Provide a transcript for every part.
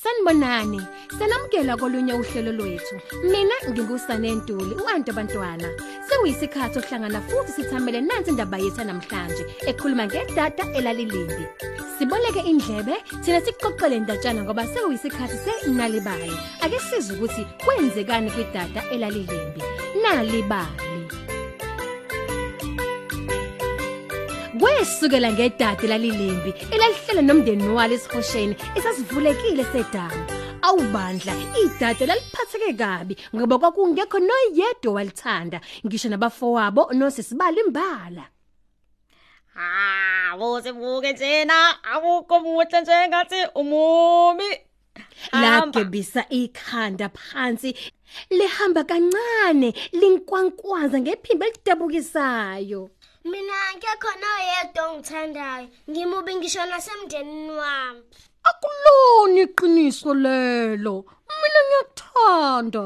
Sanibonani. Selamukela kolunye uhlelo lwethu. Mina ngingusane Ntuli, uantu abantwana. Sekuyisikhathi ohlangana futhi sithamele nansi indaba yethu namhlanje ekhuluma ngedata elalilimbi. Siboleke indlebe thina sikuqoqele indatshana ngoba sekuyisikhathi senalibali. Ake sizwe ukuthi kwenzekani kwidata elalilimbi. Nalibali. Kwesukela ngedade lalilimbi elalihlele nomndeni walo esihosheni esasivulekile sedamu. Awubandla idade laliphatheke kabi ngoba kwakungekho noyedwa walithanda ngisho nabafowabo nosisibali imbala. Hawo sibuke njena awukho muhle njengathi umumi. Hamba. Lagebisa ikhanda phansi lihamba kancane linkwankwaza ngephimbo elidabukisayo. Mina ngekho noyedwa ongithandayo. Ngimubi ngisho nasemndenini wami. Akulona iqiniso lelo. Mina ngiyakuthanda.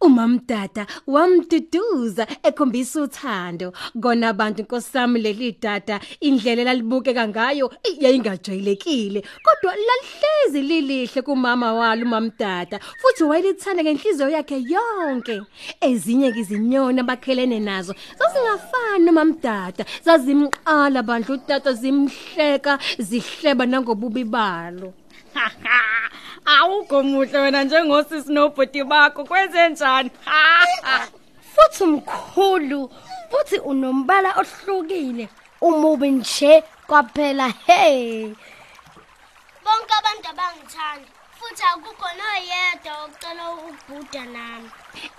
Umamdada wamduduza ekhombisa uthando. Kona abantu nkosami leli dada indlela lalibukeka ngayo yayingajwayelekile kodwa lalihlezi lilihle kumama walo umamdada futhi wayelithanda ngenhliziyo yakhe yonke. Ezinye izinyoni abakhelene nazo zazingafani nomamdada zazimqala bandla utata zimhleka zihleba nangobubi balo. Awukho muhle wena njengosisi nobhuti bakho kwenze njani? Futhi umkhulu, futhi unombala ohlukile. Umubi nje kwaphela hey. Bonke abantu abangithanda futhi akukho noyedwa ocela ukubhuda nami.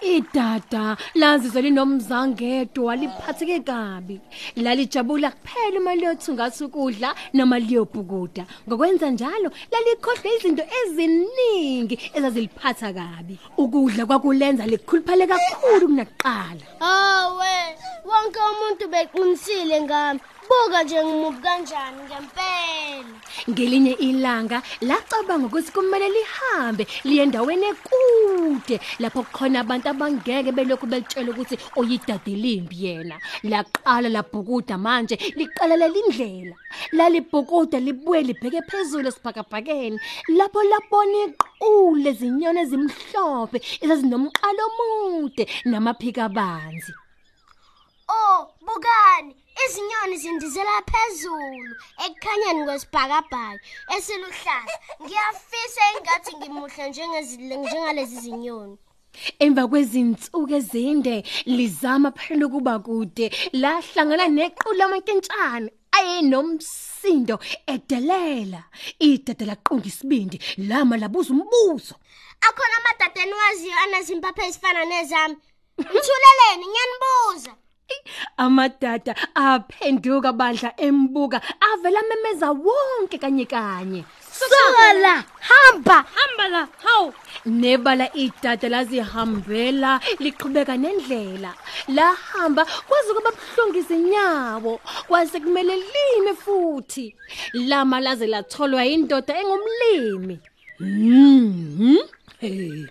Idada lazizwe linomzangedwa waliphatheke kabi. Lalijabula kuphela uma liyothungatha ukudla noma liyobhukuda. Ngokwenza njalo lalikhohle izinto eziningi ezaziliphatha kabi. Ukudla kwakulenza likhuluphale kakhulu kunakuqala. Hawe, wonke umuntu beqinisile ngami. Buka nje ngimubi kanjani ngempela. Ngelinye ilanga lacabanga ukuthi kumele lihambe liye endaweni ekude lapho khona abantu abangeke belokhu belitshela ukuthi oyidade limbi yena. Laqala labhukuda manje liqalela indlela. Lalibhukuda libuye libheke phezulu esiphakabhakeni lapho labona iqule izinyoni ezimhlophe ezazinomqalo omude namaphika abanzi. Oh, bukani, izinyoni zindizela phezulu ekukhanyeni kwesibhakabhaka esiluhlaza. Ngiyafisa engathi ngimuhle njengalezi zinyoni. Emva kwezinsuku ezinde lizama phela ukuba kude lahlangana nequlu lamantshana ayenomsindo edelela idada laqonga isibindi lama labuza umbuzo Akhona amadadeni waziyo anazimpaphe ezifana nezami. Ngiyanibuza. Amadada aphenduka bandla embuka avela memeza wonke kanye kanye. Sola, hamba. Hamba la, hawu. nebala idada lazihambela liqhubeka nendlela. Lahamba kwaze kwaba buhlungu izinyawo kwase kumele lime futhi. Lama laze latholwa indoda engumlimi. Mhm hey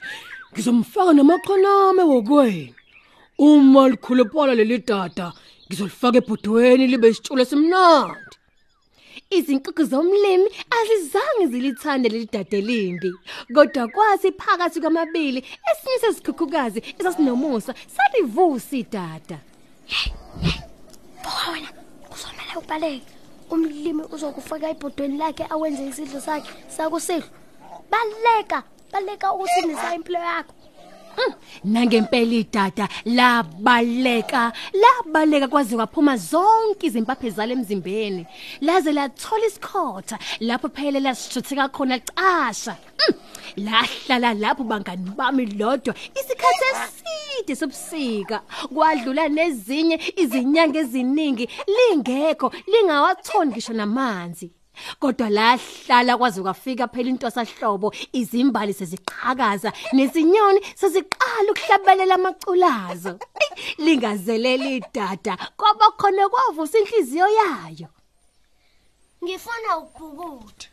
ngizomfaka namaqhoname wokwena uma likhuluphala leli dada ngizolifaka ebhodweni libe isitshulo esimnandi Izinkukhu zomlimi azizange zilithande leli dade limbi kodwa kwasi phakathi kwamabili esinye sezikhukhukazi esasinomusa salivusa idada Buka wena, kuzomela ubaleke. Umlimi uzokufaka ibhodweni lakhe awenze isidlo sakhe sakusidlo. Baleka, baleka ukusindisa impilo yakho. Nangempela idada labaleka labaleka kwaze kwaphuma zonke izimpaphe zalo emzimbeni. Laze lathola isikhotha lapho phela lasithutheka khona casha. Mm, lahlala lapho bangani bami lodwa isikhathi eside sobusika. Kwadlula nezinye izinyanga eziningi lingekho lingawathoni ngisho namanzi. Kodwa lahlala kwaze kwafika phela intwasahlobo izimbali seziqhakaza nezinyoni seziqala ukuhlabelela amaculazo Eyi, lingazeleli idada kwaba khona kwavusa inhliziyo yayo Ngifuna ukubhukuda.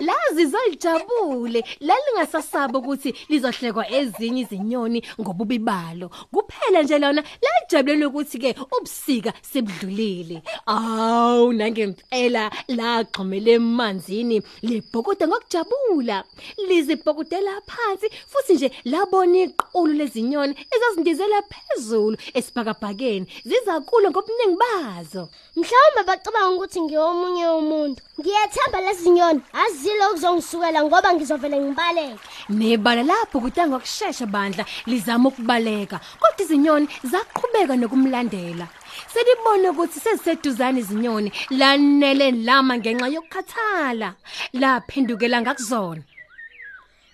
Lazi zolijabule lalingasasaba ukuthi lizohlekwa ezinye izinyoni ngobubi balo. Kuphela nje lona lajabulela ukuthi ke ubusika sebudlulile. Awu nangempela lagxumele emanzini libhokuda ngokujabula. Lizibhokudela phansi futhi nje labona iqulu lezinyoni ezazindizela phezulu esibhakabhakeni. Zizakulo ngobuningi bazo. Mhlawumbe bacabanga ukuthi ngiyomunye umuntu. Ngiyethemba lezi nyoni azile ukuzongisukela ngoba ngizovela ngibaleke. nebala lapho kudanga ngokusheshsha bandla lizama ukubaleka. Kodwa izinyoni zaqhubeka nokumlandela. Selibona ukuthi seziseduzane izinyoni lanele lama ngenxa yokukhathala. Laphendukela ngakuzona.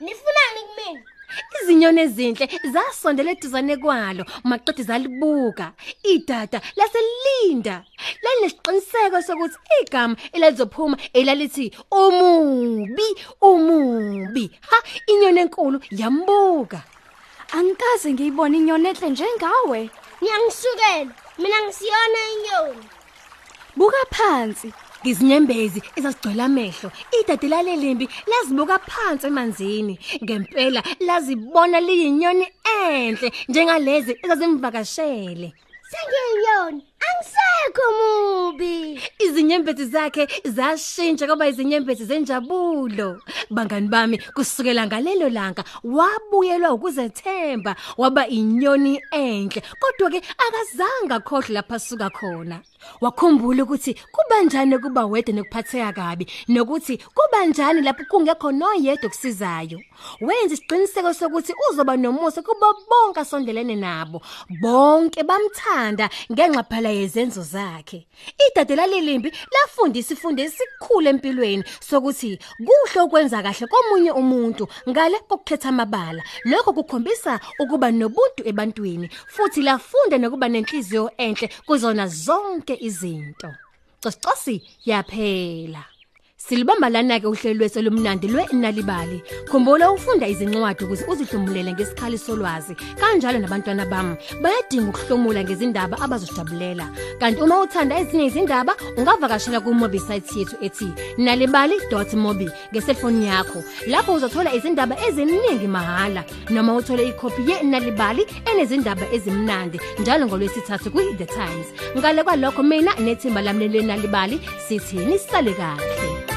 Nifunani kumina? izinyoni ezinhle zasondela eduzane kwalo maqedi zalibuka. Idada laselinda. Lalesiqiniseko sokuthi igama elalizophuma elalithi umubi umubi ha inyoni enkulu yambuka Angikaze ngiyibone inyoni enhle njengawe. Niyangisukela. Mina ngisiyona inyoni. Buka phansi. ngizinyembezi ezazigcwele amehlo idade lalelimbi lazibuka phansi emanzini ngempela lazibona liyinyoni enhle njengalezi ezazimvakashele Sengiyinyoni. Angisekho mubi. izinyembezi zakhe zashintsha kwaba izinyembezi zenjabulo. Bangani bami kusukela ngalelo langa wabuyelwa ukuzethemba waba inyoni enhle kodwa ke akazange akhohle lapha suka khona. Wakhumbula ukuthi kubanjani kuba wedwa nokuphatheka kabi nokuthi kubanjani lapho kungekho noyedwa kusizayo wenza isiqiniseko sokuthi uzoba nomusa kubo bonke asondelene nabo. Bonke bamthanda ngenxa phela yezenzo zakhe. Idade lalilimbi lafundisa ifundo esikhulu empilweni sokuthi kuhle ukwenza kahle komunye umuntu ngale kokukhetha amabala. Lokho kukhombisa ukuba nobuntu ebantwini futhi lafunda nokuba nenhliziyo enhle kuzona zonke izinto. Cosicosi yaphela. Silibamba lana ke uhlelo lwethu lomnandi lweNalibali. Khumbula ufunda izincwadi ukuze uzihlomulele ngesikhali solwazi. Kanjalo nabantwana bami bayadinga ukuhlomula ngezindaba abazojabulela. Kanti uma uthanda ezinye izindaba ungavakashela ku website yethu ethi nalibali.mobi ngeselfoni yakho. Lapho uzothola izindaba eziningi mahala noma uthole ikhophi yeNalibali enezindaba ezimnandi njalo ngolwesithathu ku The Times. Ngale kwalokho mina nethimba lami leNalibali sithi nisale kahle.